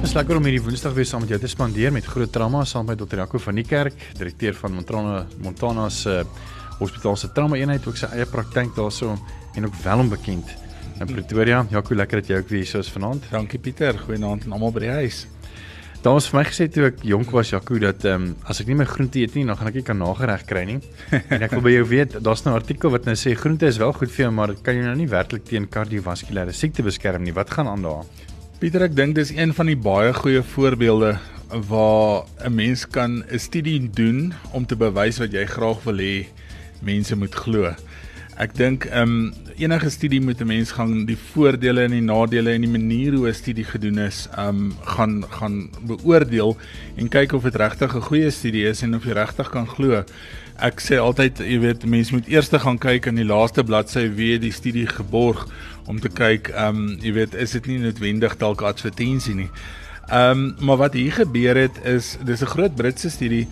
Dit is lekker om hierdie Woensdag weer saam met jou te spandeer met groot trauma saam met Dr. Jaco van die Kerk, direkteur van Montana Montana se hospitaal se trauma eenheid, ook sy eie praktyk daarso en ook wel onbekend in Pretoria. Jaco, lekker dat jy ook weer hier is vanaand. Dankie Pieter, goeienaand aan almal by die huis. Daar was vir my gesê toe ek jonk was Jaco dat ehm um, as ek nie my groente eet nie, dan gaan ek nie kan nagereg kry nie. en ek wil by jou weet, daar's 'n artikel wat nou sê groente is wel goed vir jou, maar dit kan jou nou nie werklik teen kardiovaskulêre siekte beskerm nie. Wat gaan aan daar? Pieter, ek dink dis een van die baie goeie voorbeelde waar 'n mens kan 'n studie doen om te bewys wat jy graag wil hê mense moet glo. Ek dink ehm um, enige studie moet 'n mens gaan die voordele en die nadele en die manier hoe 'n studie gedoen is, ehm um, gaan gaan beoordeel en kyk of dit regtig 'n goeie studie is en of jy regtig kan glo. Ek sê altyd, jy weet, mense moet eers gaan kyk in die laaste bladsy wie die studie geborg om te kyk, ehm um, jy weet, is dit nie noodwendig dalk advertensie nie. Ehm um, maar wat hier gebeur het is dis 'n groot Britse studie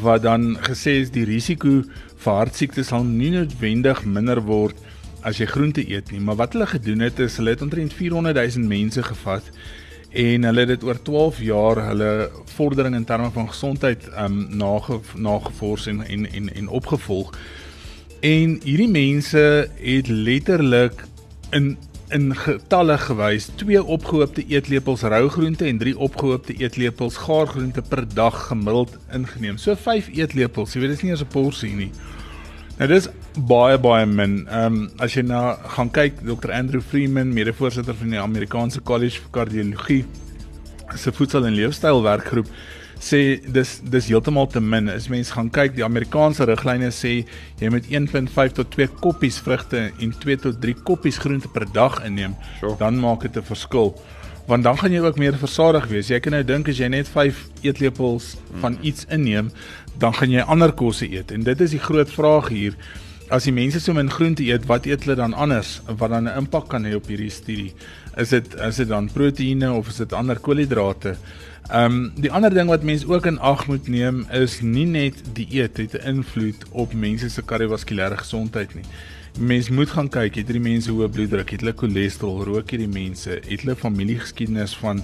wat dan gesê is die risiko vir hartsiektes sal nie noodwendig minder word as jy groente eet nie, maar wat hulle gedoen het is hulle het omtrent 400 000 mense gevat en hulle het dit oor 12 jaar hulle vordering in terme van gesondheid ehm um, nage nagevors en en en en opgevolg. En hierdie mense het letterlik in in getalle gewys twee opgehoopte eetlepels rou groente en drie opgehoopte eetlepels gaar groente per dag gemiddeld ingeneem. So 5 eetlepels, jy weet dit is nie eens 'n porsie nie. Nou dis baie baie min. Ehm um, as jy nou gaan kyk Dr Andrew Freeman, mede-voorsitter van die Amerikaanse College vir Kardiologie se voedsel en leefstyl werkgroep sê dis dis heeltemal te min. As mens gaan kyk, die Amerikaanse riglyne sê jy moet 1.5 tot 2 koppies vrugte en 2 tot 3 koppies groente per dag inneem, sure. dan maak dit 'n verskil. Want dan gaan jy ook meer versadig wees. Jy kan nou dink as jy net 5 eetlepels van iets inneem, dan gaan jy ander kosse eet. En dit is die groot vraag hier. As die mense so min groente eet, wat eet hulle dan anders wat dan 'n impak kan hê op hierdie studie? Is dit is dit dan proteïene of is dit ander koolhidrate? Ehm um, die ander ding wat mense ook in ag moet neem is nie net dieet het 'n invloed op mense se kardiovaskulêre gesondheid nie. Mense moet gaan kyk, het hierdie mense hoë bloeddruk, het hulle cholesterol, rook hierdie mense, het hulle familiegeskiedenis van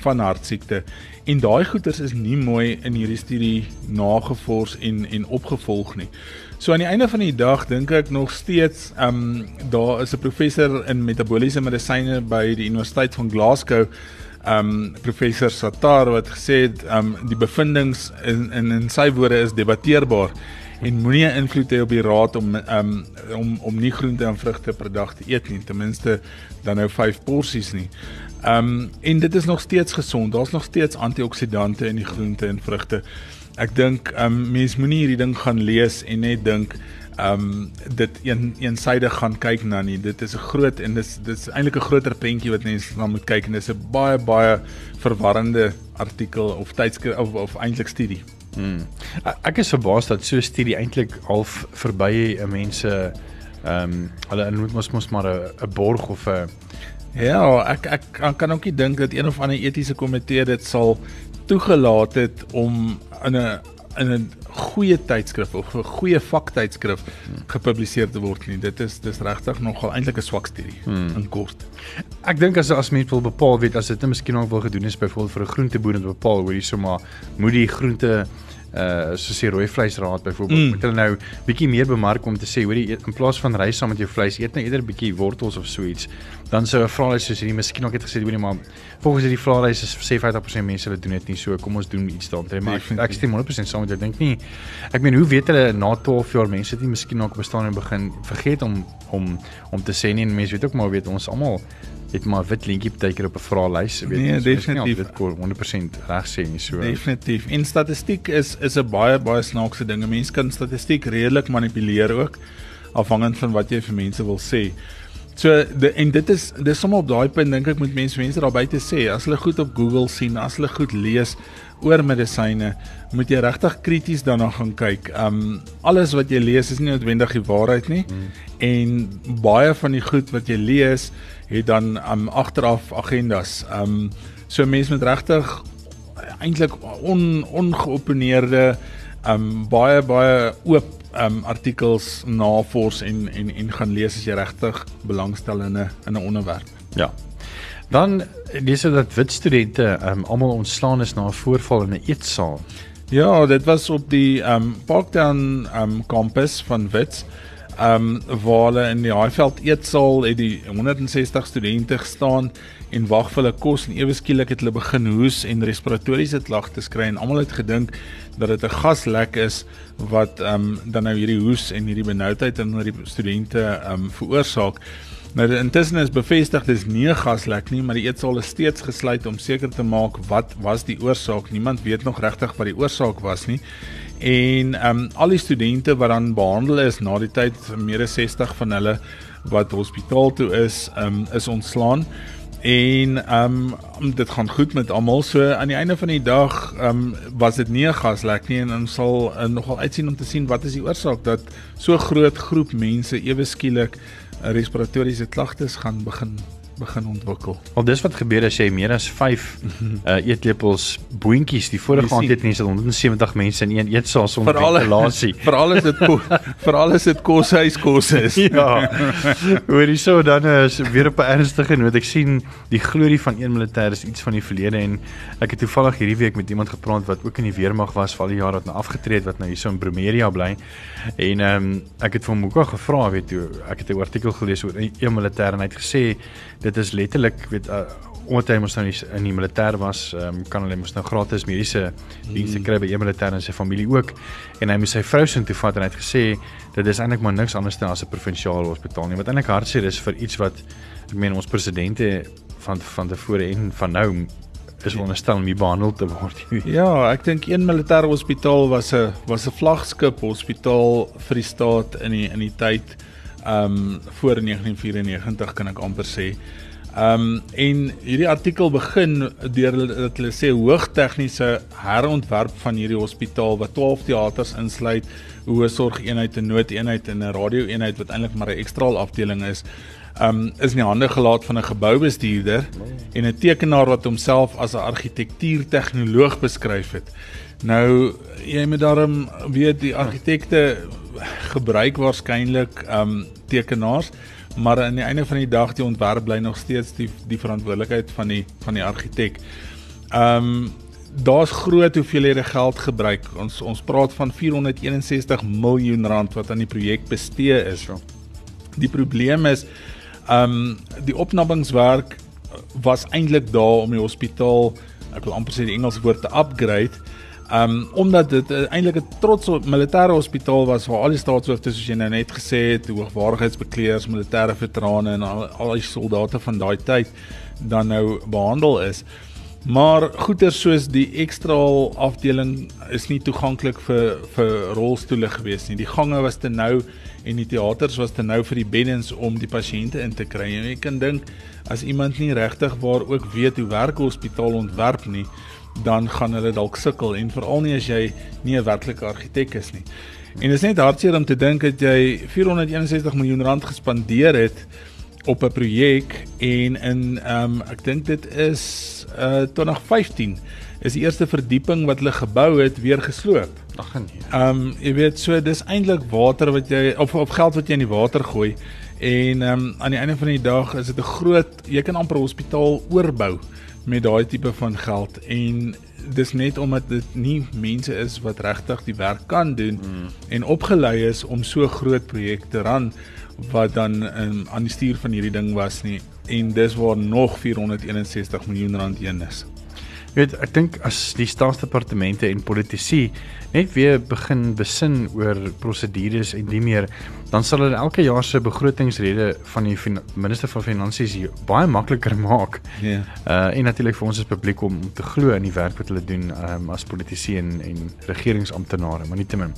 van hartsiekte en daai goeters is nie mooi in hierdie studie nagevors en en opgevolg nie. So aan die einde van die dag dink ek nog steeds ehm um, daar is 'n professor in metabooliese medisyne by die Universiteit van Glasgow um professor Satar wat gesê het um die bevindinge in in in sy woorde is debatteerbaar en moenie invloed hê op die raad om um om om nie groente en vrugte per dag te eet nie ten minste dan nou 5 porsies nie. Um en dit is nog steeds gesond. Daar's nog steeds antioksidante in die groente en vrugte. Ek dink um mens moenie hierdie ding gaan lees en net dink um dit een eensydig gaan kyk na nie. Dit is 'n groot en dis dis eintlik 'n groter prentjie wat mense na moet kyk en dis 'n baie baie verwarrende artikel of tydskrif of, of eintlik studie. Hmm. Ek is verbaas dat so 'n studie eintlik half verby 'n mense ehm um, hulle moet mos mos maar 'n borg of 'n Ja, ek ek kan ook nie dink dat een of ander etiese komitee dit sal toegelaat het om in 'n in 'n goeie tydskrif of 'n goeie vaktydskrif gepubliseer te word nie. Dit is dis regtig nogal eintlik 'n swak studie hmm. in kort. Ek dink as as mens wil bepaal weet as dit net miskien nog wil gedoen is byvoorbeeld vir 'n groenteboer om te bepaal hoe jy sommer moet die groente uh soos die rooi vleisraad byvoorbeeld mm. moet hulle nou bietjie meer bemark om te sê hoor jy in plaas van rys saam met jou vleis eet nou eerder bietjie wortels of so iets dan sou 'n vraelys soos hierdie miskien ook het gesê hoorie maar volgens hierdie vraelys is sê 50% mense hulle doen dit nie so kom ons doen iets daaroor maar ek, ek stem 100% saam met jou dink nie ek meen hoe weet hulle na 12 jaar mense het nie miskien ook bestaan en begin vergeet om om om te sê nie en mense weet ook maar weet ons almal het maar wit lintjie baie keer op 'n vraelys, weet. Nee, definitief. Dit kon 100% reg sê nie so. Definitief. En statistiek is is 'n baie baie snaakse ding. Mense kan statistiek redelik manipuleer ook afhangend van wat jy vir mense wil sê. So de, en dit is dis sommer op daai punt dink ek moet mense mense daar buite sê as hulle goed op Google sien, as hulle goed lees oor medisyne, moet jy regtig krities daarna gaan kyk. Um alles wat jy lees is nie noodwendig die waarheid nie. Mm. En baie van die goed wat jy lees het dan um agteraf agendas. Um so mense moet regtig eintlik on ongeopeneerde um baie baie oop um artikels navors en en en gaan lees as jy regtig belangstel in 'n in 'n onderwerp. Ja. Dan dis dat wit studente um almal ontslaan is na 'n voorval in 'n eetsaal. Ja, dit was op die um Parktown um kampus van Wits. Um waar hulle in die Highveld eetsaal het die 160 studente gestaan en wag vir hulle kos en ewe skielik het hulle begin hoes en respiratoriese klagtes kry en almal het gedink dat dit 'n gaslek is wat ehm um, dan nou hierdie hoes en hierdie benoudheid onder die studente ehm um, veroorsaak. Nou intussen is bevestig dis nie 'n gaslek nie, maar die eetsaal is steeds gesluit om seker te maak wat was die oorsaak. Niemand weet nog regtig wat die oorsaak was nie. En ehm um, al die studente wat dan behandel is na die tyd meer as 60 van hulle wat hospitaal toe is, ehm um, is ontslaan en ehm um, dit gaan goed met almal. So aan die einde van die dag ehm um, was dit nie 'n gaslek nie en ons sal uh, nogal uitsien om te sien wat is die oorsaak dat so groot groep mense ewe skielik respiratoriese klagtes gaan begin begin ontwikkel. Al dis wat gebeur as jy meer as 5 uh, eetlepels boontjies die vorige aand het mense 170 mense in een eetsaal sonder ventilasie. Veral is dit veral is dit koshuis kos is. ja. Hoorie so dan is weer op 'n ernstige noot. Ek sien die glorie van een militêr is iets van die verlede en ek het toevallig hierdie week met iemand gepraat wat ook in die weermag was vir al die jare wat nou afgetree het wat nou hierso in Bromeria bly. En ehm um, ek het vir hom ook gevra weet jy ek het 'n artikel gelees oor 'n militêr en hy het gesê dit is letterlik weet uh, omdat hy mos nou in die militêr was, um, kan hulle mos nou gratis mediese dienste mm. kry by 'n militêr en sy familie ook. En hy moes sy vrou sin toe vat en hy het gesê dit is eintlik maar niks anders as 'n provinsiale hospitaal nie. Wat eintlik hartseer is vir iets wat ek meen ons presidente van van tevore en van nou is onderstel om hier behandel te word. ja, ek dink een militêre hospitaal was 'n was 'n vlaggenskap hospitaal vir die staat in die in die tyd um, voor 1994 kan ek amper sê. Um, en hierdie artikel begin deur dat hulle sê hoogtegniese herontwerp van hierdie hospitaal wat 12 teaters insluit, 'n sorgeenheid, 'n noodeenheid en 'n radioeenheid wat eintlik maar 'n ekstraal afdeling is, um, is in die hande gelaat van 'n geboubestuurder en 'n tekenaar wat homself as 'n argitektuurtegnoloog beskryf het. Nou jy moet daarom weet die argitekte gebruik waarskynlik ehm um, tekenaars maar aan die einde van die dag die ontwerp bly nog steeds die die verantwoordelikheid van die van die argitek. Ehm um, daar's groot hoeveelhede geld gebruik. Ons ons praat van 461 miljoen rand wat aan die projek bestee is. Die probleem is ehm um, die opknappingswerk was eintlik daar om die hospitaal, ek wil amper sê die Engelse woord te upgrade Um omdat dit uh, eintlik 'n trots militêre hospitaal was waar al die staatshoofde soos jy nou net gesê het, hoogwaardigheidsbekleers, militêre veterane en al, al die soldate van daai tyd dan nou behandel is. Maar goeder soos die ekstra afdeling is nie toeganklik vir vir rolstoele gewees nie. Die gange was te nou en die teaters was te nou vir die beddens om die pasiënte in te kry. En jy kan dink as iemand nie regtig waar ook weet hoe werk 'n hospitaal ontwerp nie, dan gaan hulle dalk sukkel en veral nie as jy nie 'n werklike argitek is nie. En dit is net hartseer om te dink dat jy 461 miljoen rand gespandeer het op 'n projek en in ehm um, ek dink dit is uh 2015 is die eerste verdieping wat hulle gebou het weer gesloop. Ag nee. Ehm um, jy weet so dis eintlik water wat jy of of geld wat jy in die water gooi en ehm um, aan die einde van die dag is dit 'n groot jy kan amper 'n hospitaal oorbou met daai tipe van geld en dis net omdat dit nie mense is wat regtig die werk kan doen mm. en opgelei is om so groot projekte ran wat dan in aan die stuur van hierdie ding was nie en dis waar nog 461 miljoen rand heen is. Jy weet, ek dink as die staatsdepartemente en politici net weer begin besin oor prosedures en die meer, dan sal hulle elke jaar se begrotingsrede van die minister van finansies baie makliker maak. Ja. Yeah. Uh en natuurlik vir ons as publiek om te glo in die werk wat hulle doen um, as politici en en regeringsamptenare, maar nietemin.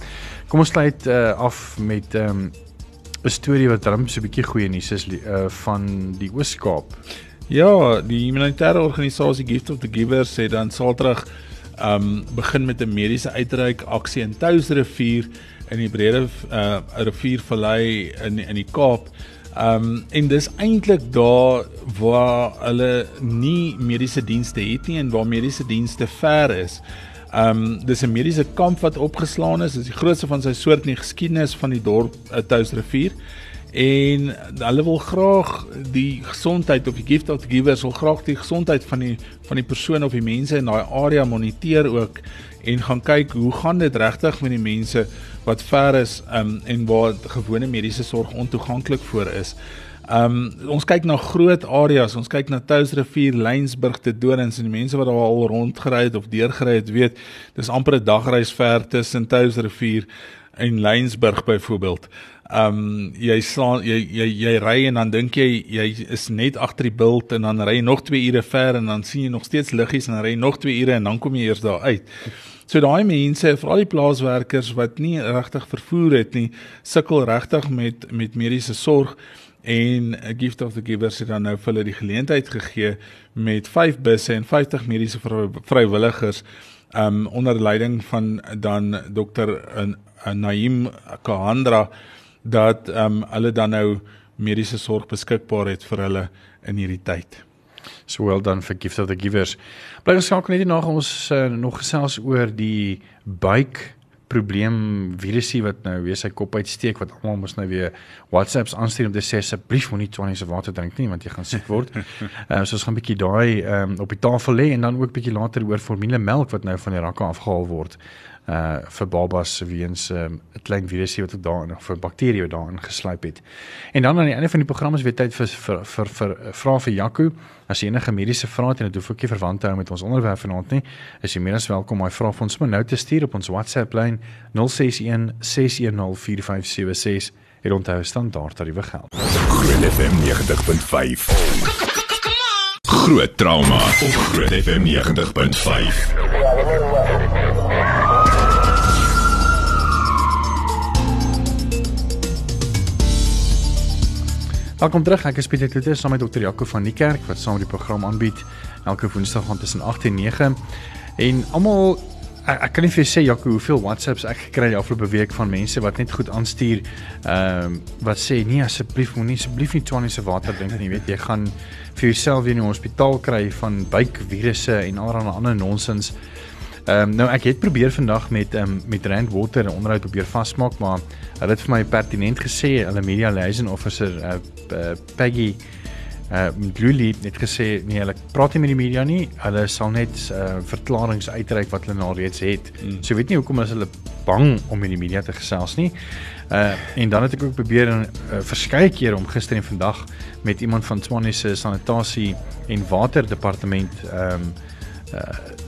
Kom ons sluit uh, af met 'n um, 'n storie wat darm so 'n bietjie goeie nuus is uh, van die Oos-Kaap. Ja, die humanitêre organisasie Gift of the Givers sê dan Saterdag um begin met 'n mediese uitreik aksie in Touwsrivier in die breëre uh riviervallei in in die Kaap. Um en dis eintlik daar waar hulle nie mediese dienste het nie en waar mediese dienste ver is. Um dis 'n mediese kamp wat opgeslaan is. Dit is die grootste van sy soort in die geskiedenis van die dorp uh, Touwsrivier en hulle wil graag die gesondheid of die gift of givers wil graag die gesondheid van die van die persoon of die mense in daai area moniteer ook en gaan kyk hoe gaan dit regtig met die mense wat ver is um, en waar gewone mediese sorg ontoeganklik voor is. Um ons kyk na groot areas, ons kyk na Touwsrivier, Lensburg, te Dorings en die mense wat daar al rondgery het of deurgery het, weet, dis amper 'n dagreis ver tussen Touwsrivier en Lensburg byvoorbeeld. Um jy slaan jy jy jy ry en dan dink jy jy is net agter die bult en dan ry jy nog 2 ure ver en dan sien jy nog steeds liggies en dan ry jy nog 2 ure en dan kom jy eers daar uit. So daai mense, veral die plaaswerkers wat nie regtig vervoer het nie, sukkel regtig met met mediese sorg en gift of the givers het dan nou vir hulle die geleentheid gegee met 5 busse en 50 mediese vrywilligers um onder leiding van dan dokter Naim Kahandra dat um hulle dan nou mediese sorg beskikbaar het vir hulle in hierdie tyd. So well done for gift of the givers. Bly ons skakel net na ons uh, nog gesels oor die buik probleem virusie wat nou weer sy kop uitsteek wat almal mos nou weer WhatsApps aanstuur om te sê asseblief moenie twenty se water drink nie want jy gaan siek word. Ehm uh, so ons gaan 'n bietjie daai ehm um, op die tafel lê en dan ook bietjie later oor formulemelk wat nou van die rakke afgehaal word uh vir babas weens 'n um, klein virusie wat daarin of 'n bakterie wat daarin geslyp het. En dan aan die einde van die program is weer tyd vir vir vir, vir vra vir Jaco. As jy enige mediese vrae het en dit hoef ook nie verwant te hou met ons onderwerp vanaand nie, is jy meer as welkom om my vrae vir ons maar nou te stuur op ons WhatsApp lyn 061 610 4576 en onthou standaard tariewe geld. Groot FM 90.5. Groot trauma op Groot FM 90.5. Welkom terug. Ek is Pieter Kloete saam met Dr. Jaco van die kerk wat saam die program aanbied elke Woensdag van tussen 8 en 9. En almal ek, ek kan nie vir sê Jaco hoeveel WhatsApps ek gekry die afgelope week van mense wat net goed aanstuur ehm um, wat sê nee asseblief moenie asseblief nie Tony se water drink nie. Jy weet jy gaan vir jouself weer in die hospitaal kry van buikvirusse en allerlei ander nonsens. Ehm um, nou ek het probeer vandag met ehm um, met Rand Water 'n onderhoud probeer vasmaak, maar hulle het vir my pertinent gesê hulle media liaison officer uh, uh, Peggy uh Luli het gesê nee, hulle praat nie met die media nie. Hulle sal net uh verklaringe uitreik wat hulle nou reeds het. Mm. So weet nie hoekom as hulle bang om met die media te gesels nie. Uh en dan het ek ook probeer 'n uh, verskeie kere om gister en vandag met iemand van Swanie se sanitasie en water departement ehm um, uh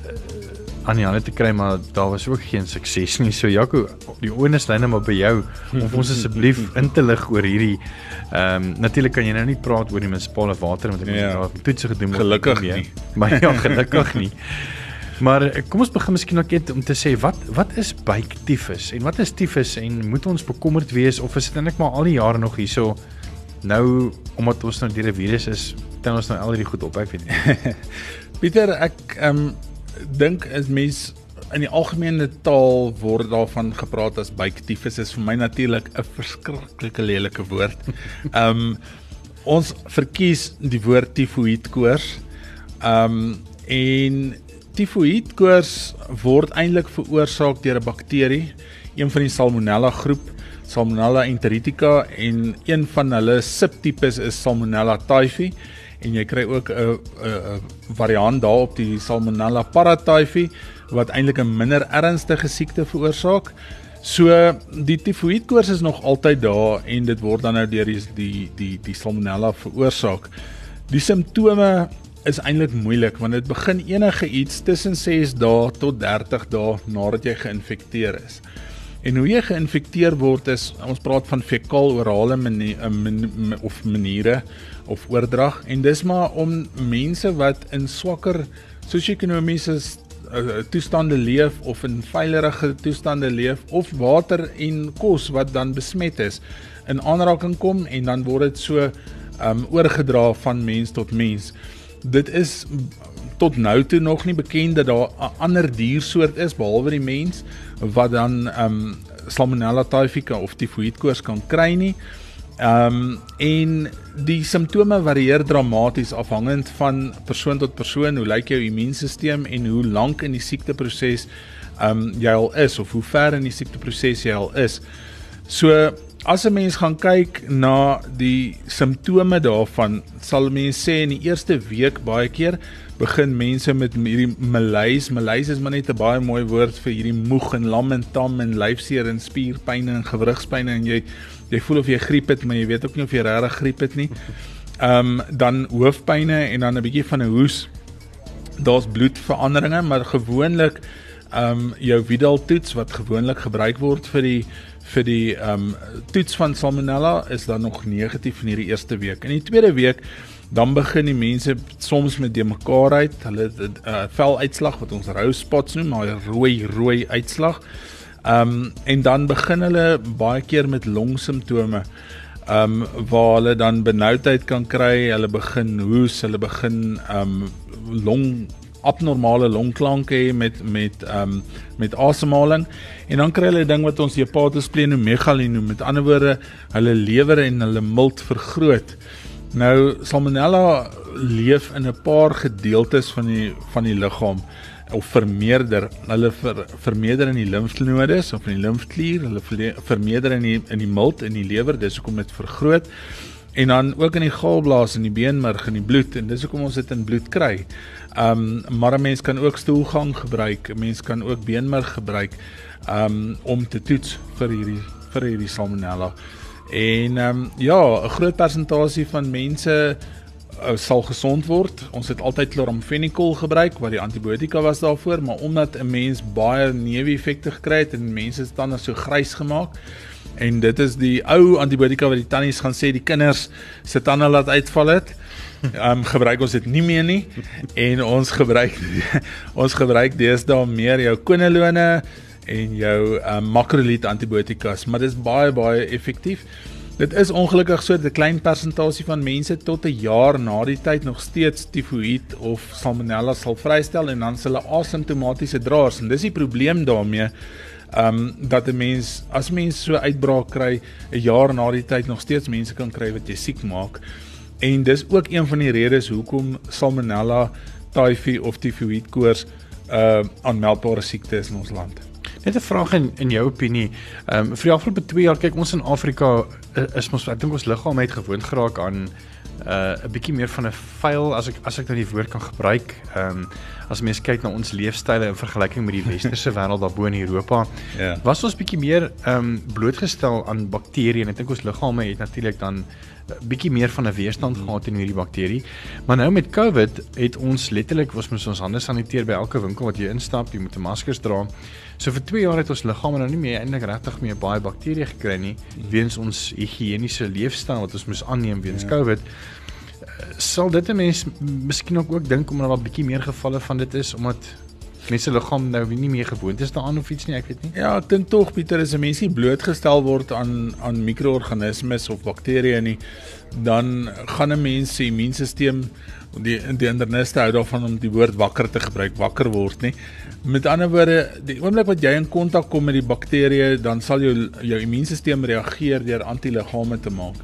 aan die hande te kry maar daar was ook geen sukses nie. So Jaco, die onus lê net maar by jou om ons asseblief in te lig oor hierdie ehm um, natuurlik kan jy nou nie praat oor die munisipale water want ek moet ja. toetse gedoen word. Gelukkig nie. nie. Maar ja, gelukkig nie. Maar eh, kom ons begin miskien net om te sê wat wat is buiktifus en wat is tifus en moet ons bekommerd wees of is dit eintlik maar al die jare nog hierso nou omdat ons nou deur 'n virus is, dan ons nou al hierdie goed op, ek weet nie. Pieter, ek ehm um, dink as mens in die algemene taal word daarvan gepraat as buiktifus is vir my natuurlik 'n verskriklike lelike woord. Um ons verkies die woord tifoïed koors. Um en tifoïed koors word eintlik veroorsaak deur 'n bakterie, een van die Salmonella groep, Salmonella enteritica en een van hulle subtipes is Salmonella typhi en jy kry ook 'n 'n variant daarop die Salmonella paratyphi wat eintlik 'n minder ernstige siekte veroorsaak. So die tifoïedkoors is nog altyd daar en dit word dan nou deur die die die die Salmonella veroorsaak. Die simptome is eintlik moeilik want dit begin enige iets tussen 6 dae tot 30 dae nadat jy geïnfekteer is. En hoe jy geïnfekteer word is ons praat van fekaal orale maniere man, of maniere of oordrag en dis maar om mense wat in swakker sosio-ekonomiese uh, toestande leef of in veilige toestande leef of water en kos wat dan besmet is in aanraking kom en dan word dit so um oorgedra van mens tot mens. Dit is tot nou toe nog nie bekend dat daar 'n ander diersoort is behalwe die mens wat dan ehm um, Salmonella typhica of tifoïedkoors kan kry nie. Ehm um, en die simptome varieer dramaties afhangend van persoon tot persoon, hoe lyk jou immuunstelsel en hoe lank in die siekteproses ehm um, jy al is of hoe ver in die siekteproses jy al is. So as 'n mens gaan kyk na die simptome daarvan, sal mense sê in die eerste week baie keer begin mense met hierdie malaise. Malaise is maar net 'n baie mooi woord vir hierdie moeg en lam en tam en lyfseer en spierpyn en gewrigspyn en jy jy voel of jy griep het, maar jy weet ook nie of jy regtig griep het nie. Ehm um, dan hoofpynne en dan 'n bietjie van 'n hoes. Daar's bloedveranderinge, maar gewoonlik ehm um, jou Widal toets wat gewoonlik gebruik word vir die vir die ehm um, toets van salmonella is dan nog negatief in hierdie eerste week. In die tweede week dan begin die mense soms met de mekaar uit. Hulle 'n uh, eh, veluitslag wat ons rou spots noem, maar rooi rooi uitslag. Ehm um, en dan begin hulle baie keer met longsimptome. Ehm um, waar hulle dan benoudheid kan kry, hulle begin hoes, hulle begin ehm um, long abnormale longklanke met met ehm um, met asemhaling en dan kry hulle ding wat ons hepatosplenomegalie noem. Met ander woorde, hulle lewer en hulle milt vergroot. Nou salmonella leef in 'n paar gedeeltes van die van die liggaam of vermeerder. Hulle ver, vermeerder in die limfnodes of in die limfklier, hulle vermeerder in die in die milt in die lewer, dis hoekom dit vergroot. En dan ook in die galblaas en die beenmerg en die bloed en dis hoekom ons dit in bloed kry. Um, maar 'n mens kan ook stoelgang gebruik. 'n Mens kan ook beenmerg gebruik um om te toets vir hierdie vir hierdie salmonella. En ehm um, ja, 'n groot persentasie van mense uh, sal gesond word. Ons het altyd chloramphenicol gebruik wat die antibiotika was daarvoor, maar omdat 'n mens baie neeweffekte gekry het en mense se tande so grys gemaak en dit is die ou antibiotika wat die tannies gaan sê die kinders se tande laat uitval het um, gebruik ons dit nie meer nie en ons gebruik ons gebruik deesdae meer jou konolone en jou um, makrolied antibiotikas maar dit is baie baie effektief Dit is ongelukkig so 'n klein persentasie van mense tot 'n jaar na die tyd nog steeds tifoïed of salmonella sal vrystel en dan hulle asymptomatiese draers en dis die probleem daarmee. Um, dat 'n mens as mens so uitbraak kry 'n jaar na die tyd nog steeds mense kan kry wat jy siek maak. En dis ook een van die redes hoekom Salmonella typhi of tifoid koors 'n uh, aanmeldbare siekte is in ons land. Net 'n vraag in in jou opinie. Ehm um, vir die afgelope 2 jaar kyk ons in Afrika is ons ek dink ons liggaam het gewoond geraak aan 'n uh, 'n bietjie meer van 'n vuil as ek as ek nou die woord kan gebruik. Ehm um, as mens kyk na ons leefstyle in vergelyking met die westerse wêreld daarbo in Europa, ja. was ons bietjie meer ehm um, blootgestel aan bakterieë en ek dink ons liggame het natuurlik dan bietjie meer van 'n weerstand gehad teen hierdie bakterie. Maar nou met COVID het ons letterlik ons moet ons hande saniteer by elke winkel wat jy instap, jy moet 'n masker dra. So vir 2 jaar het ons liggame nou nie meer eintlik regtig meer baie bakterieë gekry nie weens ons higiëniese leefstyl wat ons moes aanneem weens ja. COVID. Sal dit 'n mens miskien ook ook dink omdat daar 'n bietjie meer gevalle van dit is omdat mense liggaam nou nie meer gewoond is daaraan of iets nie, ek weet nie. Ja, ek dink tog Pieter, as 'n mens nie blootgestel word aan aan mikroorganismes of bakterieë nie, dan gaan 'n mens se immuunstelsel die die interneste hou daarvan om die woord wakker te gebruik, wakker word, nie. Met ander woorde, die oomblik wat jy in kontak kom met die bakterieë, dan sal jou jou immuunstelsel reageer deur antiliggame te maak.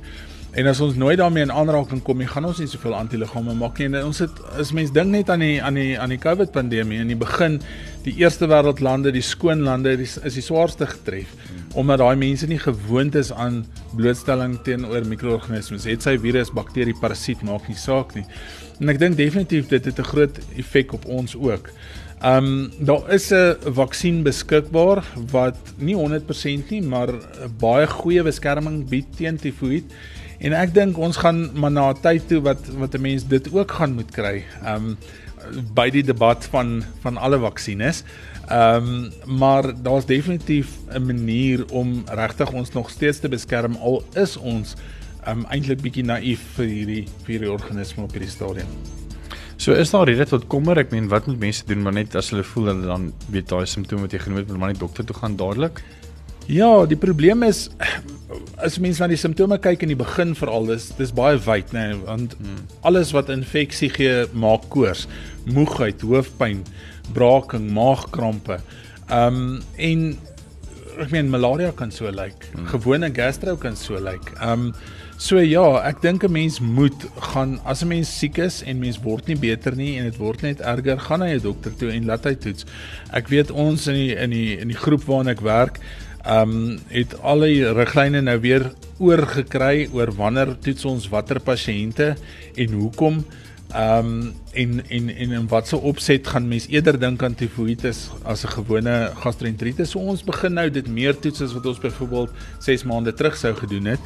En as ons nooit daarmee in aanraking kom nie, gaan ons nie soveel antiliggame maak nie. En ons het as mens dink net aan die aan die aan die COVID pandemie in die begin, die eerste wêreld lande, die skoon lande, is die swaarste getref omdat daai mense nie gewoond is aan blootstelling teenoor mikroorganismes. Het sy virus, bakterie, parasiet maak nie saak nie. En ek dink definitief dit het 'n groot effek op ons ook. Ehm um, daar is 'n vaksin beskikbaar wat nie 100% nie, maar baie goeie beskerming bied teen tifoïed. En ek dink ons gaan maar na 'n tyd toe wat wat 'n mens dit ook gaan moet kry. Um by die debat van van alle vaksines. Um maar daar's definitief 'n manier om regtig ons nog steeds te beskerm al is ons um eintlik bietjie naïef vir hierdie vir hierdie organisme op hierdie stadium. So is daar rede tot kommer. Ek meen wat moet mense doen maar net as hulle voel hulle dan weet daai simptome wat jy genoem het, maar net dokter toe gaan dadelik. Ja, die probleem is as mense na die simptome kyk in die begin veral dis dis baie wyd nê nee, want hmm. alles wat infeksie gee maak koors, moegheid, hoofpyn, braaking, maagkrampe. Ehm um, en ek meen malaria kan so lyk. Like. Hmm. Gewone gastro kan so lyk. Like. Ehm um, So ja, ek dink 'n mens moet gaan as 'n mens siek is en mens word nie beter nie en dit word net erger, gaan na 'n dokter toe en laat hy toets. Ek weet ons in die in die in die groep waarin ek werk, ehm um, het al die riglyne nou weer oorgekry oor wanneer toets ons watter pasiënte en hoekom ehm um, en en en in watse opset gaan mens eerder dink aan tifoïtis as 'n gewone gastroenteritis. So ons begin nou dit meer toets as wat ons byvoorbeeld 6 maande terug sou gedoen het.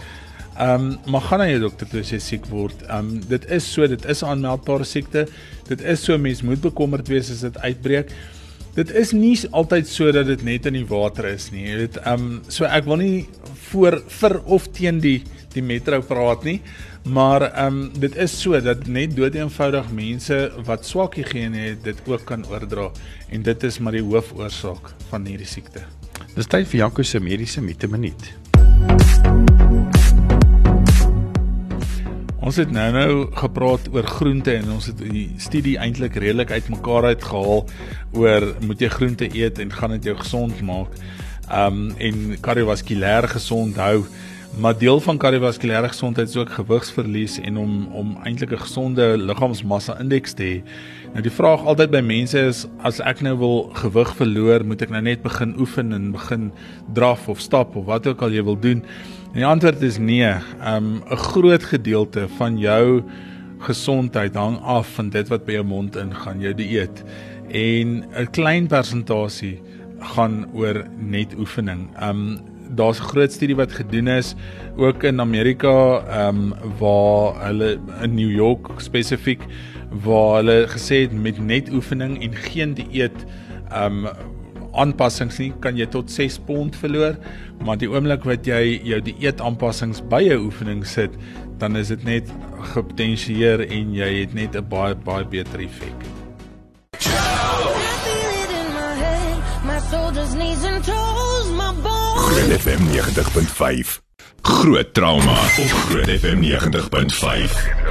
Ehm um, maar gaan jou dokter toe as jy siek word. Ehm um, dit is so, dit is 'n aanmeldbare siekte. Dit is so mens moet bekommerd wees as dit uitbreek. Dit is nie altyd so dat dit net in die water is nie. Jy weet, ehm um, so ek wil nie voor vir of teen die die metro praat nie, maar ehm um, dit is so dat net dood eenvoudig mense wat swak higiëne het, dit ook kan oordra en dit is maar die hoofoorsaak van hierdie siekte. Dis tyd vir Janko se mediese minuut. Ons het nou nou gepraat oor groente en ons het die studie eintlik redelik uitmekaar uitgehaal oor moet jy groente eet en gaan dit jou gesond maak. Um en kardiovaskulêr gesond hou. Maar deel van kardiovaskulêre gesondheid is ook gewigsverlies en om om eintlik 'n gesonde liggaamsmassa indeks te hê. Nou die vraag altyd by mense is as ek nou wil gewig verloor, moet ek nou net begin oefen en begin draf of stap of wat ook al jy wil doen? En die antwoord is nee. Um 'n groot gedeelte van jou gesondheid hang af van dit wat by jou mond ingaan, jou dieet. En 'n klein persentasie gaan oor net oefening. Um daar's 'n groot studie wat gedoen is ook in Amerika, um waar hulle in New York spesifiek waar hulle gesê het met net oefening en geen dieet um aanpassings nie kan jy tot 6 pond verloor, maar die oomblik wat jy jou dieet aanpassings by jou oefening sit, dan is dit net gepotensieer en jy het net 'n baie baie beter effek. Groot FM 90.5 Groot trauma. Op Groot FM 90.5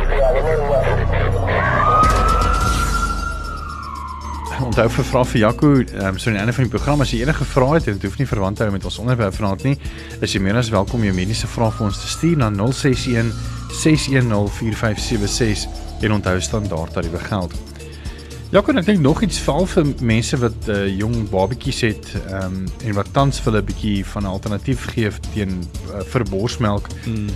onthou vir vra vir Jaco, ehm um, so aan die einde van die program as jy enige vrae het, dit hoef nie verwant te hou met ons onderwerp vanaand nie, is jy meer as welkom jou mediese vrae vir ons te stuur na 061 610 4576 en onthou standaard tariewe geld. Jaco, ek dink nog iets val vir mense wat uh, jong babatjies het ehm um, en wat tans vir hulle 'n bietjie van 'n alternatief gee teen uh, vir borsmelk. Hmm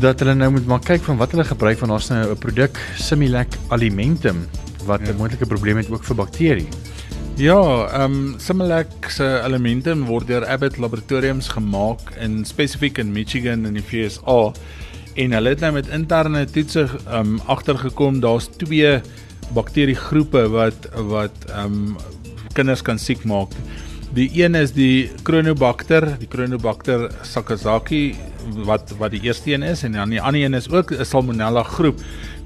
dat hulle nou moet maar kyk van wat hulle gebruik van ons nou 'n produk Similac Alimentum wat 'n ja. moontlike probleem het ook vir bakterie. Ja, ehm um, Similac se elemente word deur Abbott Laboratoriums gemaak in spesifiek in Michigan in die VSA en hulle het nou met interne toetse ehm um, agtergekom daar's twee bakteriegroepe wat wat ehm um, kinders kan siek maak. Die een is die Chronobacter, die Chronobacter sakazaki wat wat die eerste een is en dan die ander een is ook 'n Salmonella groep.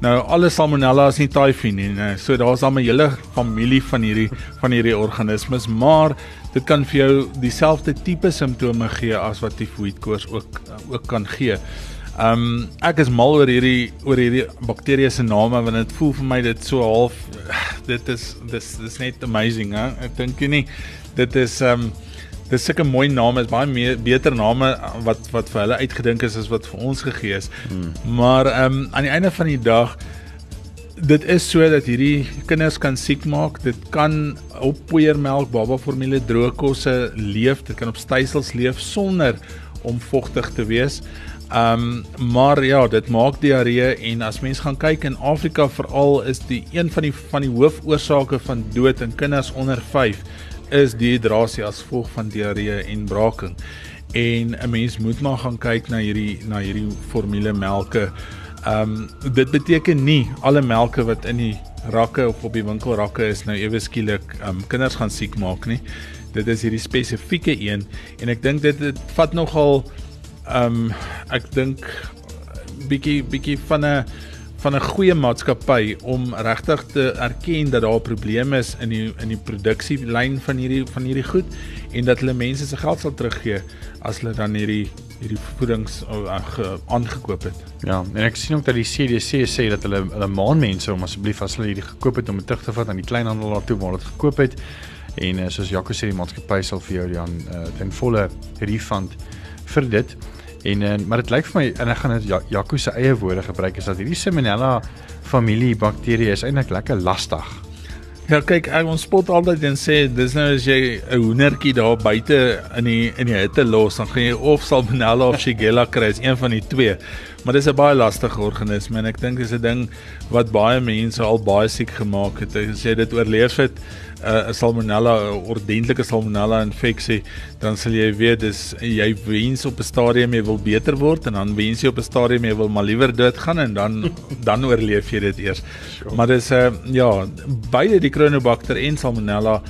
Nou alle salmonella is nie typhi nie, nee. So daar's dan 'n hele familie van hierdie van hierdie organismes, maar dit kan vir jou dieselfde tipe simptome gee as wat tifoïedkoors ook ook kan gee. Um ek is mal oor hierdie oor hierdie bakterieë se name want dit voel vir my dit so half dit is dis dis net amazing, hè. Ek dink nie dit is um Dis sulke mooi name, is baie meer beter name wat wat vir hulle uitgedink is as wat vir ons gegee is. Hmm. Maar ehm um, aan die einde van die dag dit is so dat hierdie kinders kan siek maak. Dit kan op poeiermelk, baba formule, droë kosse leef. Dit kan op stysels leef sonder om vogtig te wees. Ehm um, maar ja, dit maak diarree en as mens gaan kyk in Afrika veral is die een van die van die hoofoorsake van dood in kinders onder 5 is dehydrasie as gevolg van diarree en braaking. En 'n mens moet maar gaan kyk na hierdie na hierdie formulemelke. Ehm um, dit beteken nie alle melke wat in die rakke of op die winkelrakke is nou ewe skielik ehm um, kinders gaan siek maak nie. Dit is hierdie spesifieke een en ek dink dit dit vat nogal um, ek dink bietjie bietjie van 'n van 'n goeie maatskappy om regtig te erken dat daar 'n probleem is in die in die produksielyn van hierdie van hierdie goed en dat hulle mense se geld sal teruggee as hulle dan hierdie hierdie voedings aangekoop het. Ja, en ek sien ook dat die CDC sê dat hulle hulle maan mense om asseblief as hulle hierdie gekoop het om terug te vat aan die kleinhandelaar toe waar dit gekoop het. En uh, soos Jaco sê die maatskappy sal vir jou dan uh, ten volle refund vir dit. En uh, maar dit lyk vir my en ek gaan dit Jaco se eie woorde gebruik is dat hierdie Salmonella familie bakterieë is eintlik lekker lastig. Ja, kyk, ek ons spot altyd en sê dis nou as jy 'n hoendertjie daar buite in die in die hitte los, dan gaan jy of Salmonella of Shigella kry, is een van die twee. Maar dis 'n baie lastige organisme en ek dink dis 'n ding wat baie mense al baie siek gemaak het. As jy dit oorleef het, 'n uh, salmonella, 'n ordentlike salmonella infeksie, dan sal jy weet dis jy wens op 'n stadium jy wil beter word en dan wens jy op 'n stadium jy wil maar liewer doodgaan en dan dan oorleef jy dit eers. Sure. Maar dis 'n uh, ja, beide die Cronobacter en salmonella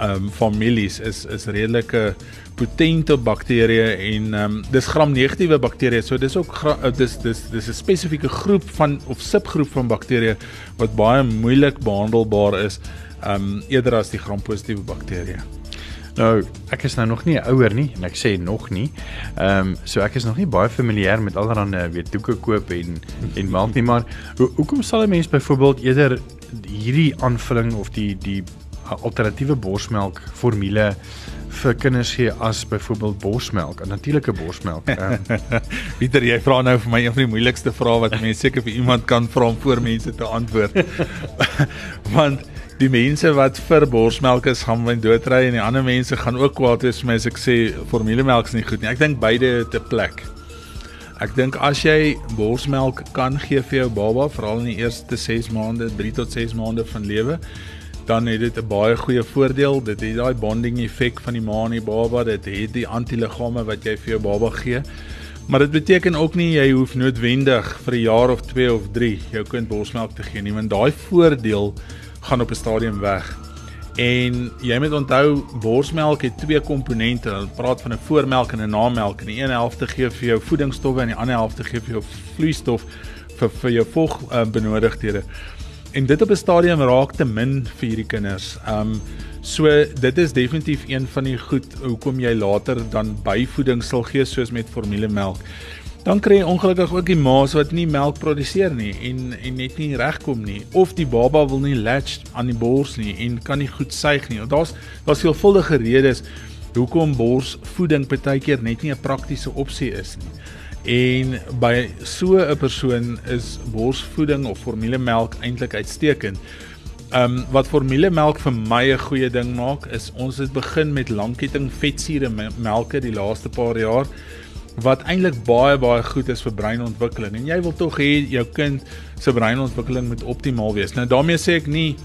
ehm um, families is is redelike potente bakterieë en ehm um, dis gram negatiewe bakterieë. So dis ook uh, dis dis dis 'n spesifieke groep van of subgroep van bakterieë wat baie moeilik behandelbaar is um eerder as die gram-positiewe bakterieë. Nou, ek is nou nog nie ouer nie en ek sê nog nie. Ehm um, so ek is nog nie baie familier met allerlei weet doeke koop en en melk nie, maar ho hoekom sal 'n mens byvoorbeeld eerder hierdie aanvulling of die die alternatiewe borsmelk formule vir kinders gee as byvoorbeeld borsmelk, 'n natuurlike borsmelk. Pieter, jy vra nou vir my een van die moeilikste vrae wat mense seker vir iemand kan vra om voor mense te antwoord. Want die mense wat vir borsmelk is gaan my doodry en die ander mense gaan ook kwaad wees vir my as ek sê formulemelk is nie goed nie. Ek dink beide het 'n plek. Ek dink as jy borsmelk kan gee vir jou baba, veral in die eerste 6 maande, 3 tot 6 maande van lewe, dan het dit 'n baie goeie voordeel. Dit het daai bonding effek van die ma en die baba, dit het die antiliggame wat jy vir jou baba gee. Maar dit beteken ook nie jy hoef noodwendig vir 'n jaar of 2 of 3 jou kind borsmelk te gee nie, want daai voordeel gaan op 'n stadium weg. En jy moet onthou borsmelk het twee komponente. Hulle praat van 'n voormelk en 'n namelk. En die een helfte gee vir jou voedingsstowwe en die ander helfte gee vir jou vloeistof vir vir jou vog uh, benodigdhede. En dit op 'n stadium raak te min vir hierdie kinders. Um so dit is definitief een van die goed hoekom jy later dan byvoeding sal gee soos met formulemelk dan kry jy ongelukkig ook die ma's wat nie melk produseer nie en en net nie regkom nie of die baba wil nie latch aan die bors nie en kan nie goed suig nie. Daar's daar's veelvuldige redes hoekom borsvoeding partykeer net nie 'n praktiese opsie is nie. En by so 'n persoon is borsvoeding of formulemelk eintlik uitstekend. Ehm um, wat formulemelk vir my 'n goeie ding maak is ons het begin met langketting vetsure melke die laaste paar jaar wat eintlik baie baie goed is vir breinontwikkeling en jy wil tog hê jou kind se breinontwikkeling moet optimaal wees. Nou daarmee sê ek nie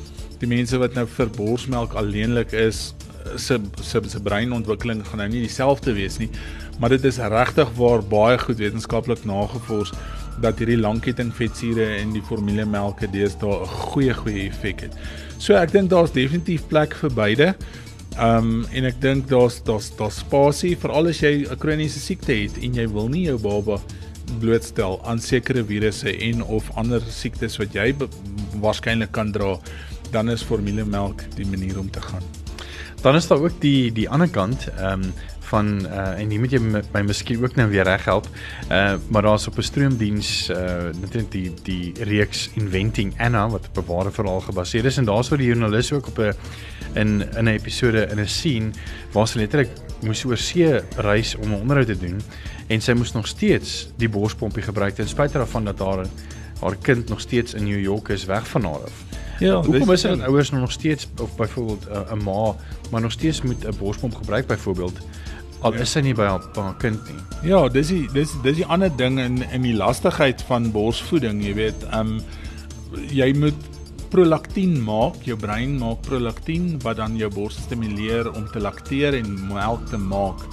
die mense wat nou vir borsmelk alleenlik is se se se breinontwikkeling gaan nou nie dieselfde wees nie, maar dit is regtig waar baie goed wetenskaplik nagevors dat hierdie langketting vetsure en die formulemelke deesdae 'n goeie goeie effek het. So ek dink daar's definitief plek vir beide. Um, en ek dink daar's daar's daar's spasie vir al as jy 'n kroniese siekte het en jy wil nie jou baba blootstel aan sekere virusse en of ander siektes wat jy waarskynlik kan dra, dan is formulemelk die manier om te gaan. Dan is daar ook die die ander kant, ehm um, van uh en hier moet jy my miskien ook nou weer reghelp. Uh maar daar's op 'n stroomdiens uh net die die reeks Inventing Anna wat op 'n ware verhaal gebaseer is en daar's waar die joernalis ook op 'n in in 'n episode in 'n scene waar sy letterlik moes oor see reis om 'n onderhoud te doen en sy moes nog steeds die borspompie gebruik ten spyte daarvan dat haar haar kind nog steeds in New York is weg van haar af. Ja, hoekom is dit dat ouers nog steeds of byvoorbeeld 'n uh, ma maar nog steeds moet 'n borspomp gebruik byvoorbeeld al ja. is sy nie by haar kind nie. Ja, dis die dis dis die ander ding in in die lastigheid van borsvoeding, jy weet, ehm um, jy moet prolaktien maak, jou brein maak prolaktien wat dan jou bors stimuleer om te lakteer en melk te maak.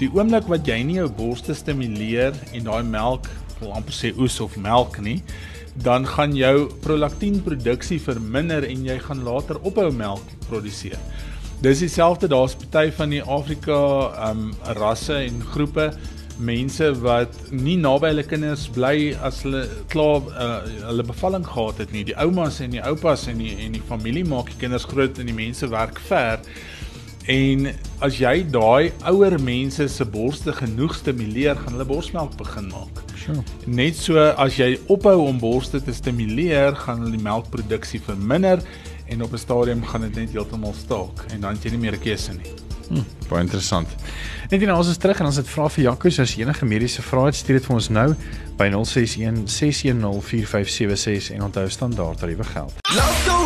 Die oomblik wat jy nie jou bors stimuleer en daai melk, wil amper sê oes of melk nie, dan gaan jou prolaktienproduksie verminder en jy gaan later ophou melk produseer. Dis dieselfde, daar's party van die Afrika um rasse en groepe mense wat nie naby hulle kinders bly as hulle klaar uh, hulle bevalling gehad het nie. Die oumas en die oupas en die en die familie maak die kinders groot en die mense werk ver. En as jy daai ouer mense se borste genoeg stimuleer, gaan hulle borsmelk begin maak. Sure. Net so as jy ophou om borste te stimuleer, gaan hulle die melkproduksie verminder en op 'n stadium gaan dit net heeltemal staak en dan het jy nie meer 'n keuse nie. Hm, baie interessant. Net hier nou ons is terug en ons het vra vir Jaco as enige mediese vrae het, stuur dit vir ons nou by 061 610 4576 en onthou standaard tariewe geld. Love the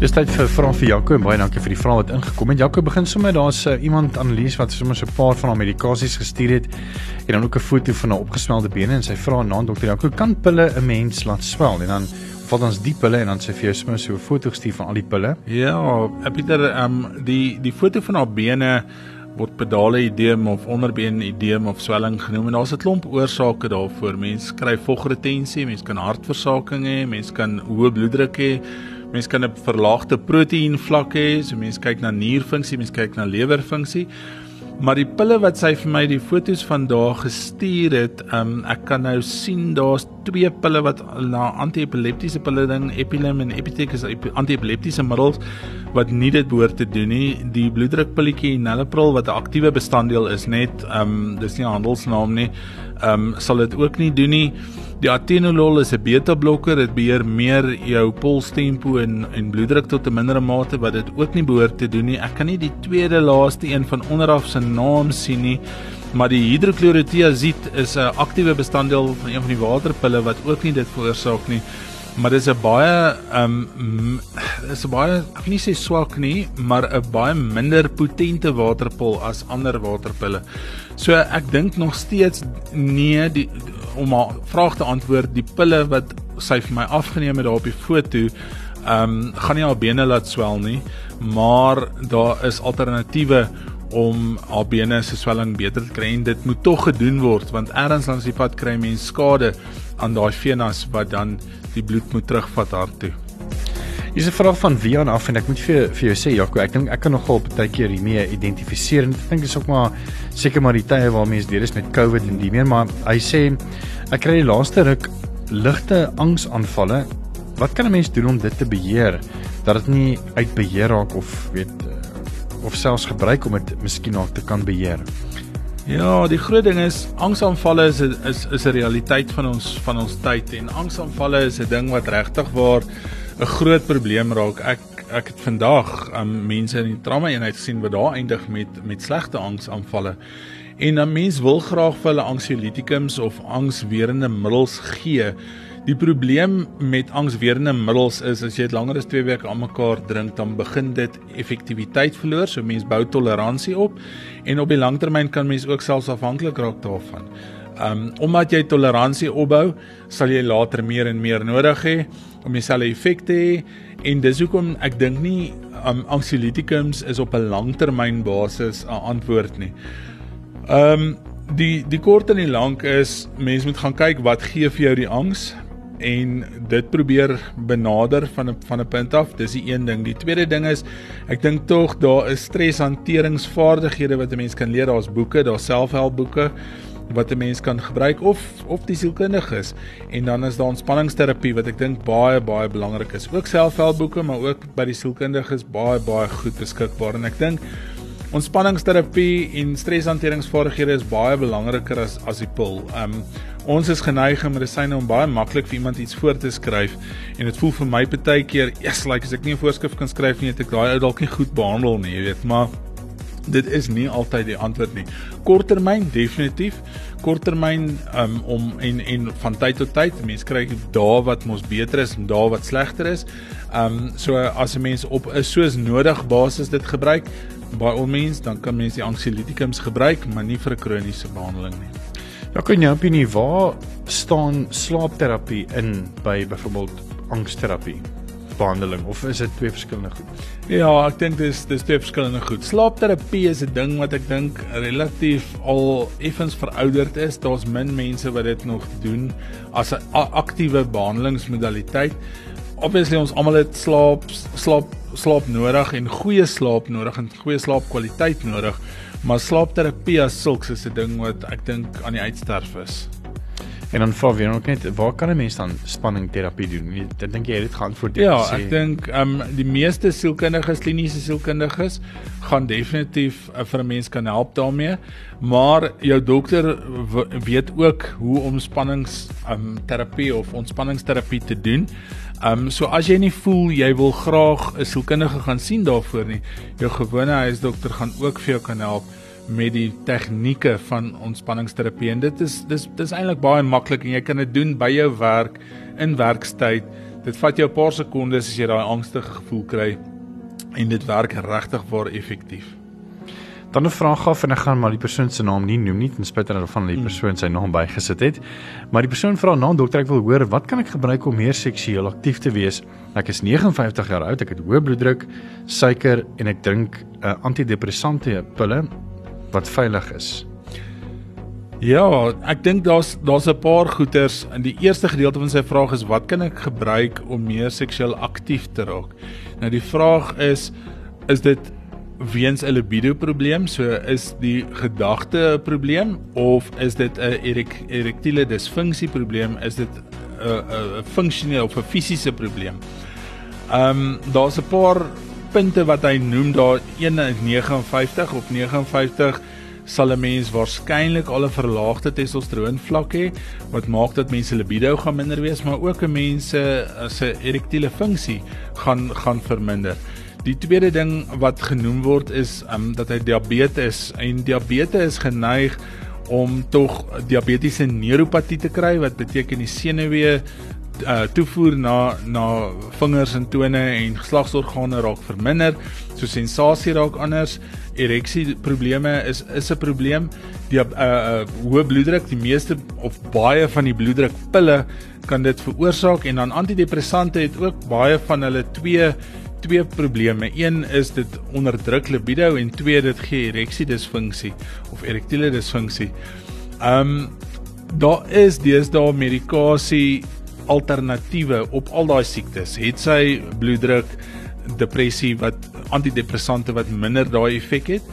Dis tyd vir vrae vir Jaco en baie dankie vir die vrae wat ingekom het. Jaco begin sommer daar's uh, iemand analise wat sommer so 'n paar van haar medikasies gestuur het en dan ook 'n foto van haar opgeswelde bene en sy vra na dokter Jaco kan pille 'n mens laat swel en dan vat ons die pille en dan sê vir jou sommer so 'n foto gestuur van al die pille. Ja, Pieter, ehm um, die die foto van haar bene word pedale edeem of onderbeen edeem of swelling genoem en daar's 'n klomp oorsake daarvoor. Mense kry vogretensie, mense kan hartversaking hê, mense kan hoë bloeddruk hê. Mens kan 'n verlaagde proteïen vlak hê, so mense kyk na nierfunksie, mense kyk na lewerfunksie. Maar die pille wat sy vir my die fotos van daar gestuur het, um, ek kan nou sien daar's twee pille wat na antiepileptiese pille ding, Epilim en Epitec is antiepileptiese middels wat nie dit behoort te doen nie. Die bloeddrukpilletjie Nalapril wat 'n aktiewe bestanddeel is net, um dis nie 'n handelsnaam nie, um sal dit ook nie doen nie. Die atenolol is 'n beta-blokker, dit beheer meer jou polstempo en en bloeddruk tot 'n mindere mate wat dit ook nie behoort te doen nie. Ek kan nie die tweede laaste een van onderaf se naam sien nie, maar die hidrochlorothiazid is 'n aktiewe bestanddeel van een van die waterpille wat ook nie dit veroorsaak nie. Maar dis 'n baie ehm um, is 'n baie ek nie sê swak nie, maar 'n baie minder potente waterpil as ander waterpille. So ek dink nog steeds nee, die om haar vraag te antwoord, die pille wat sy vir my afgeneem het daar op die foto, ehm um, gaan nie haar bene laat swel nie, maar daar is alternatiewe om haar bene se swelling beter te kry en dit moet tog gedoen word want ergens langs die pad kry mense skade aan daai venas wat dan die bloed moet terugvat hart toe. Dis 'n vraag van Wian af en ek moet vir vir jou sê Jaco, ek dink ek kan nogal baie keer hiermee identifiseer en ek dink dis ook maar seker maar die tye waar mense deur is met COVID en die meer maar hy sê ek kry die laaste ruk ligte angsaanvalle. Wat kan 'n mens doen om dit te beheer dat dit nie uit beheer raak of weet eh, of selfs gebruik om dit miskien ook te kan beheer? Ja, die groot ding is angsaanvalle is is is 'n realiteit van ons van ons tyd en angsaanvalle is 'n ding wat regtig waar 'n groot probleem raak. Ek ek het vandag um, mense in die trauma eenheid gesien wat daar eindig met met slegte angsaanvalle. En dan mense wil graag vir hulle anxiolytikums of angswerende middels gee. Die probleem met angswerende middels is as jy dit langer as 2 weke aan mekaar drink, dan begin dit effektiwiteit verloor, so mense bou toleransie op en op die langtermyn kan mense ook selfs afhanklik raak daarvan. Um omdat jy toleransie opbou, sal jy later meer en meer nodig hê om dieselfde effek te hê en dis hoekom ek dink nie um, anxiolytikums is op 'n langtermyn basis 'n antwoord nie. Um die die kort en die lank is mense moet gaan kyk wat gee vir jou die angs en dit probeer benader van van 'n punt af. Dis die een ding. Die tweede ding is ek dink tog daar is streshanteringsvaardighede wat 'n mens kan leer. Daar's boeke, daar's selfhelpboeke wat 'n mens kan gebruik of of die sielkundiges en dan is daar ontspanningsterapie wat ek dink baie baie belangrik is. Ook selfhelpboeke, maar ook by die sielkundiges baie baie goed beskikbaar en ek dink ontspanningsterapie en streshanteringsvaardighede is baie belangriker as as die pil. Um ons is geneig om medisyne om baie maklik vir iemand iets voor te skryf en dit voel vir my baie keer, yes, like as ek nie 'n voorskrif kan skryf nie, het ek daai ou dalk nie goed behandel nie, jy weet, maar dit is nie altyd die antwoord nie. Korttermyn definitief. Korttermyn um, om en en van tyd tot tyd, mense kry dae wat mos beter is en dae wat slegter is. Ehm um, so as 'n mens op 'n soos nodig basis dit gebruik, by al mens dan kan mens die anxiolytikums gebruik, maar nie vir 'n kroniese behandeling nie. Ja, kan jy op nie waar staan slaapterapie in by byvoorbeeld angsterapie? slaapbehandeling of is dit twee verskillende goed? Ja, ek dink dis dis twee verskillende goed. Slaapterapie is 'n ding wat ek dink relatief al effens verouderd is. Daar's min mense wat dit nog doen as 'n aktiewe behandelingsmodaliteit. Obviously ons almal het slaap slaap slaap nodig en goeie slaap nodig en goeie slaapkwaliteit nodig. Maar slaapterapie as sulks is 'n ding wat ek dink aan die uitsterf is. En dan vra weer ook net waar kan 'n mens dan spanningterapie doen? Ek dink jy het dit geantwoord. Ja, ek dink ehm um, die meeste sielkundiges, kliniese sielkundiges gaan definitief uh, vir 'n mens kan help daarmee, maar jou dokter weet ook hoe om spannings ehm um, terapie of ontspanningsterapie te doen. Ehm um, so as jy nie voel jy wil graag 'n sielkundige gaan sien daarvoor nie, jou gewone huisdokter gaan ook vir jou kan help met die tegnieke van ontspanningsterapie en dit is dis dis eintlik baie maklik en jy kan dit doen by jou werk in werkstyd. Dit vat jou 'n paar sekondes as jy daai angstige gevoel kry en dit werk regtig waar effektief. Dan 'n vraag af en ek gaan maar die persoon se naam nie noem nie ten spyte daarvan dat die hmm. persoon sy naam bygesit het. Maar die persoon vra na dokter ek wil hoor wat kan ek gebruik om meer seksueel aktief te wees? Ek is 59 jaar oud, ek het hoë bloeddruk, suiker en ek drink uh, antidepressante pille wat veilig is? Ja, ek dink daar's daar's 'n paar goeters. In die eerste gedeelte van sy vraag is wat kan ek gebruik om meer seksueel aktief te raak? Nou die vraag is is dit weens 'n libido probleem? So is die gedagte 'n probleem of is dit 'n erek, erektiele disfunksie probleem? Is dit 'n 'n funksionele of 'n fisiese probleem? Ehm um, daar's 'n paar punte wat hy noem daar 1.59 of 59 sal 'n mens waarskynlik al 'n verlaagde testosteroon vlak hê wat maak dat mense libido gaan minder wees maar ook 'n mens se erektiele funksie gaan gaan verminder. Die tweede ding wat genoem word is um, dat hy diabetes en diabetes is geneig om tog diabetiese neuropatie te kry wat beteken die senuwee uh, toevoer na na vingers en tone en geslagsorgane raak verminder, so sensasie raak anders, ereksie probleme is is 'n probleem. Die uh, uh hoë bloeddruk, die meeste of baie van die bloeddrukpille kan dit veroorsaak en dan antidepressante het ook baie van hulle twee twee probleme. Een is dit onderdruk libido en twee dit gee ereksie disfunksie of erektiele disfunksie. Um daar is deesdae medikasie alternatiewe op al daai siektes. Het sy bloeddruk, depressie wat antidepressante wat minder daai effek het.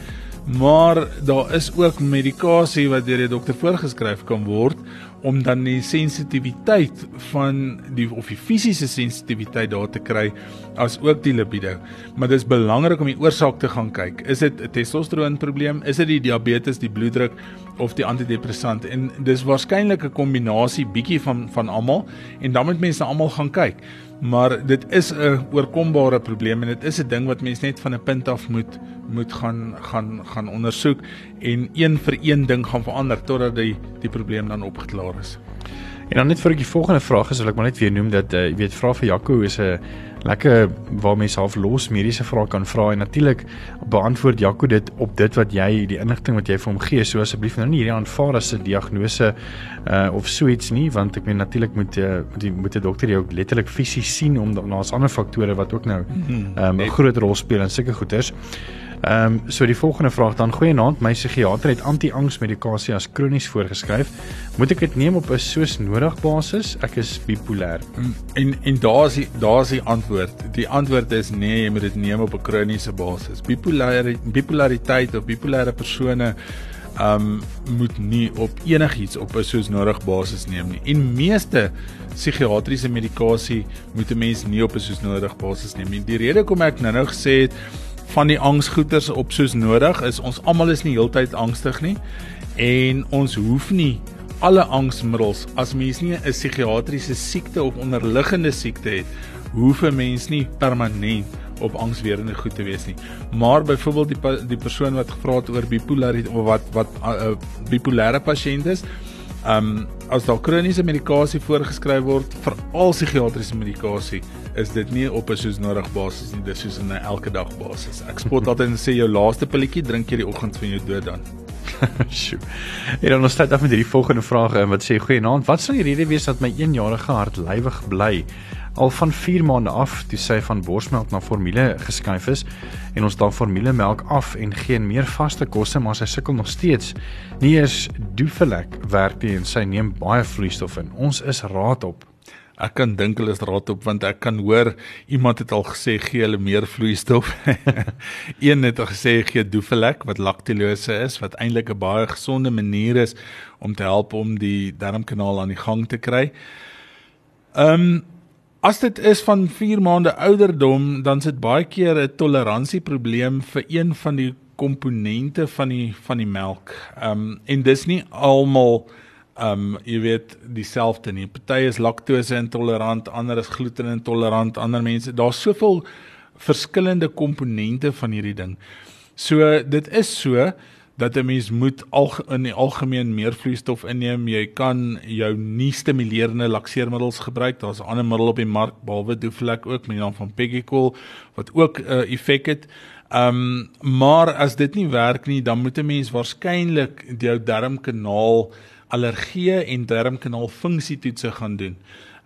Maar daar is ook medikasie wat deur die dokter voorgeskryf kan word om dan die sensitiwiteit van die of die fisiese sensitiwiteit daar te kry as ook die libido. Maar dis belangrik om die oorsaak te gaan kyk. Is dit 'n testosteroon probleem? Is dit die diabetes, die bloeddruk of die antidepressant? En dis waarskynlik 'n kombinasie bietjie van van almal en dan moet mense almal gaan kyk maar dit is 'n oorkombare probleem en dit is 'n ding wat mense net van 'n punt af moet moet gaan gaan gaan ondersoek en een vir een ding gaan verander totdat die die probleem dan opgeklaar is. En dan net vir die volgende vraag is wil ek maar net weer noem dat uh, jy weet vra vir Jaco is 'n lekker waar mense half los mediese vrae kan vra en natuurlik beantwoord Jaco dit op dit wat jy die inligting wat jy vir hom gee so asseblief nou nie hierdie aanvaar as 'n diagnose uh, of so iets nie want ek meen natuurlik moet uh, die moet 'n dokter jou letterlik fisies sien om daar's ander faktore wat ook nou mhm. ehm, 'n um, groot rol speel in sulke goeters. Ehm um, so die volgende vraag dan goeienaand my psigiater het anti-angsmedikasie as kronies voorgeskryf. Moet ek dit neem op 'n soos nodig basis? Ek is bipolêr. Mm, en en daar's die daar's die antwoord. Die antwoord is nee, jy moet dit neem op 'n kroniese basis. Bipolêre bipolariteit of bipolêre persone ehm um, moet nie op enigiets op 'n soos nodig basis neem nie. En meeste psigiatriese medikasie moet 'n mens nie op 'n soos nodig basis neem nie. Die rede hoekom ek nou-nou gesê het van die angsgoeters op soos nodig is. Ons almal is nie heeltyd angstig nie en ons hoef nie alle angsmiddels as mens nie 'n psigiatriese siekte of onderliggende siekte het hoef 'n mens nie permanent op angswerende goed te wees nie. Maar byvoorbeeld die die persoon wat gevra het oor bipolariteit of wat wat uh, bipolêre pasiënt is um as daar kroniese medikasie voorgeskryf word vir al psigiatriese medikasie is dit nie op 'n soos nodig basis nie, dis soos 'n elke dag basis. Ek spot altyd en sê jou laaste pilletjie drink jy die oggend van jou dood dan. Sjoe. En dan ons start af met hierdie volgende vraag en wat sê goeienaand, wat sal die rede wees dat my 1-jarige hart lywig bly? Al van 4 maande af toe sy van borsmelk na formule geskuif is en ons dan formulemelk af en geen meer vaste kosse maar sy sukkel nog steeds. Nie eers Dufelek werk nie en sy neem baie vloeistof in. Ons is raad op. Ek kan dink hulle is raad op want ek kan hoor iemand het al gesê gee hulle meer vloeistof. Een het al gesê gee Dufelek wat laktilose is wat eintlik 'n baie gesonde manier is om te help om die darmkanaal aan die gang te kry. Ehm um, as dit is van 4 maande ouderdom dan sit baie keer 'n toleransie-probleem vir een van die komponente van die van die melk. Ehm um, en dis nie almal um jy weet dieselfde nie. Party is laktose intolerant, ander is gluten intolerant, ander mense. Daar's soveel verskillende komponente van hierdie ding. So dit is so dat 'n mens moet al in die algemeen meer vloeistof inneem. Jy kan jou nie stimulerende lakseermiddels gebruik. Daar's 'n ander middel op die mark behalwe Duflex ook met die naam van Peggycool wat ook 'n uh, effek het. Um maar as dit nie werk nie, dan moet 'n mens waarskynlik jou darmkanaal allergie en darmkanaal funksietoetse gaan doen.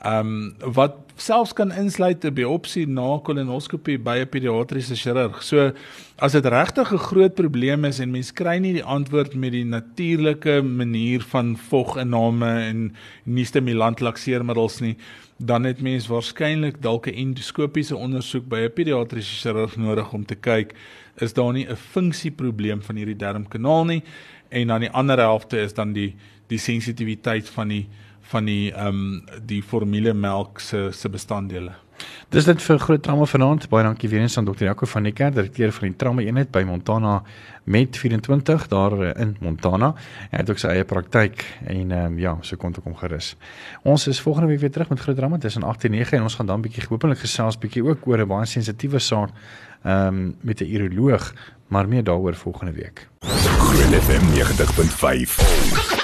Ehm um, wat selfs kan insluit 'n biopsie na kolonoskopie by 'n pediatriese chirurg. So as dit regtig 'n groot probleem is en mens kry nie die antwoord met die natuurlike manier van voginname en nie stimulant lakseermiddels nie, dan het mens waarskynlik dalk 'n endoskopiese ondersoek by 'n pediatriese chirurg nodig om te kyk is daar nie 'n funksieprobleem van hierdie darmkanaal nie en dan die ander helfte is dan die die sensitiwiteit van die van die ehm um, die formulemelk se se bestanddele. Dis dit vir groot trauma vanaand. Baie dankie weer eens aan dokter Jaco van die kerk, direkteur van die trauma eenheid by Montana Med 24 daar eh, in Montana. Hy het ook sy eie praktyk en ehm um, ja, so kon ek hom gerus. Ons is volgende week weer terug met groot drama tussen 8 en 9 en ons gaan dan bietjie hopelik gesels bietjie ook oor 'n baie sensitiewe saak ehm um, met 'n uroloog, maar meer daaroor volgende week. Groot FM 90.5.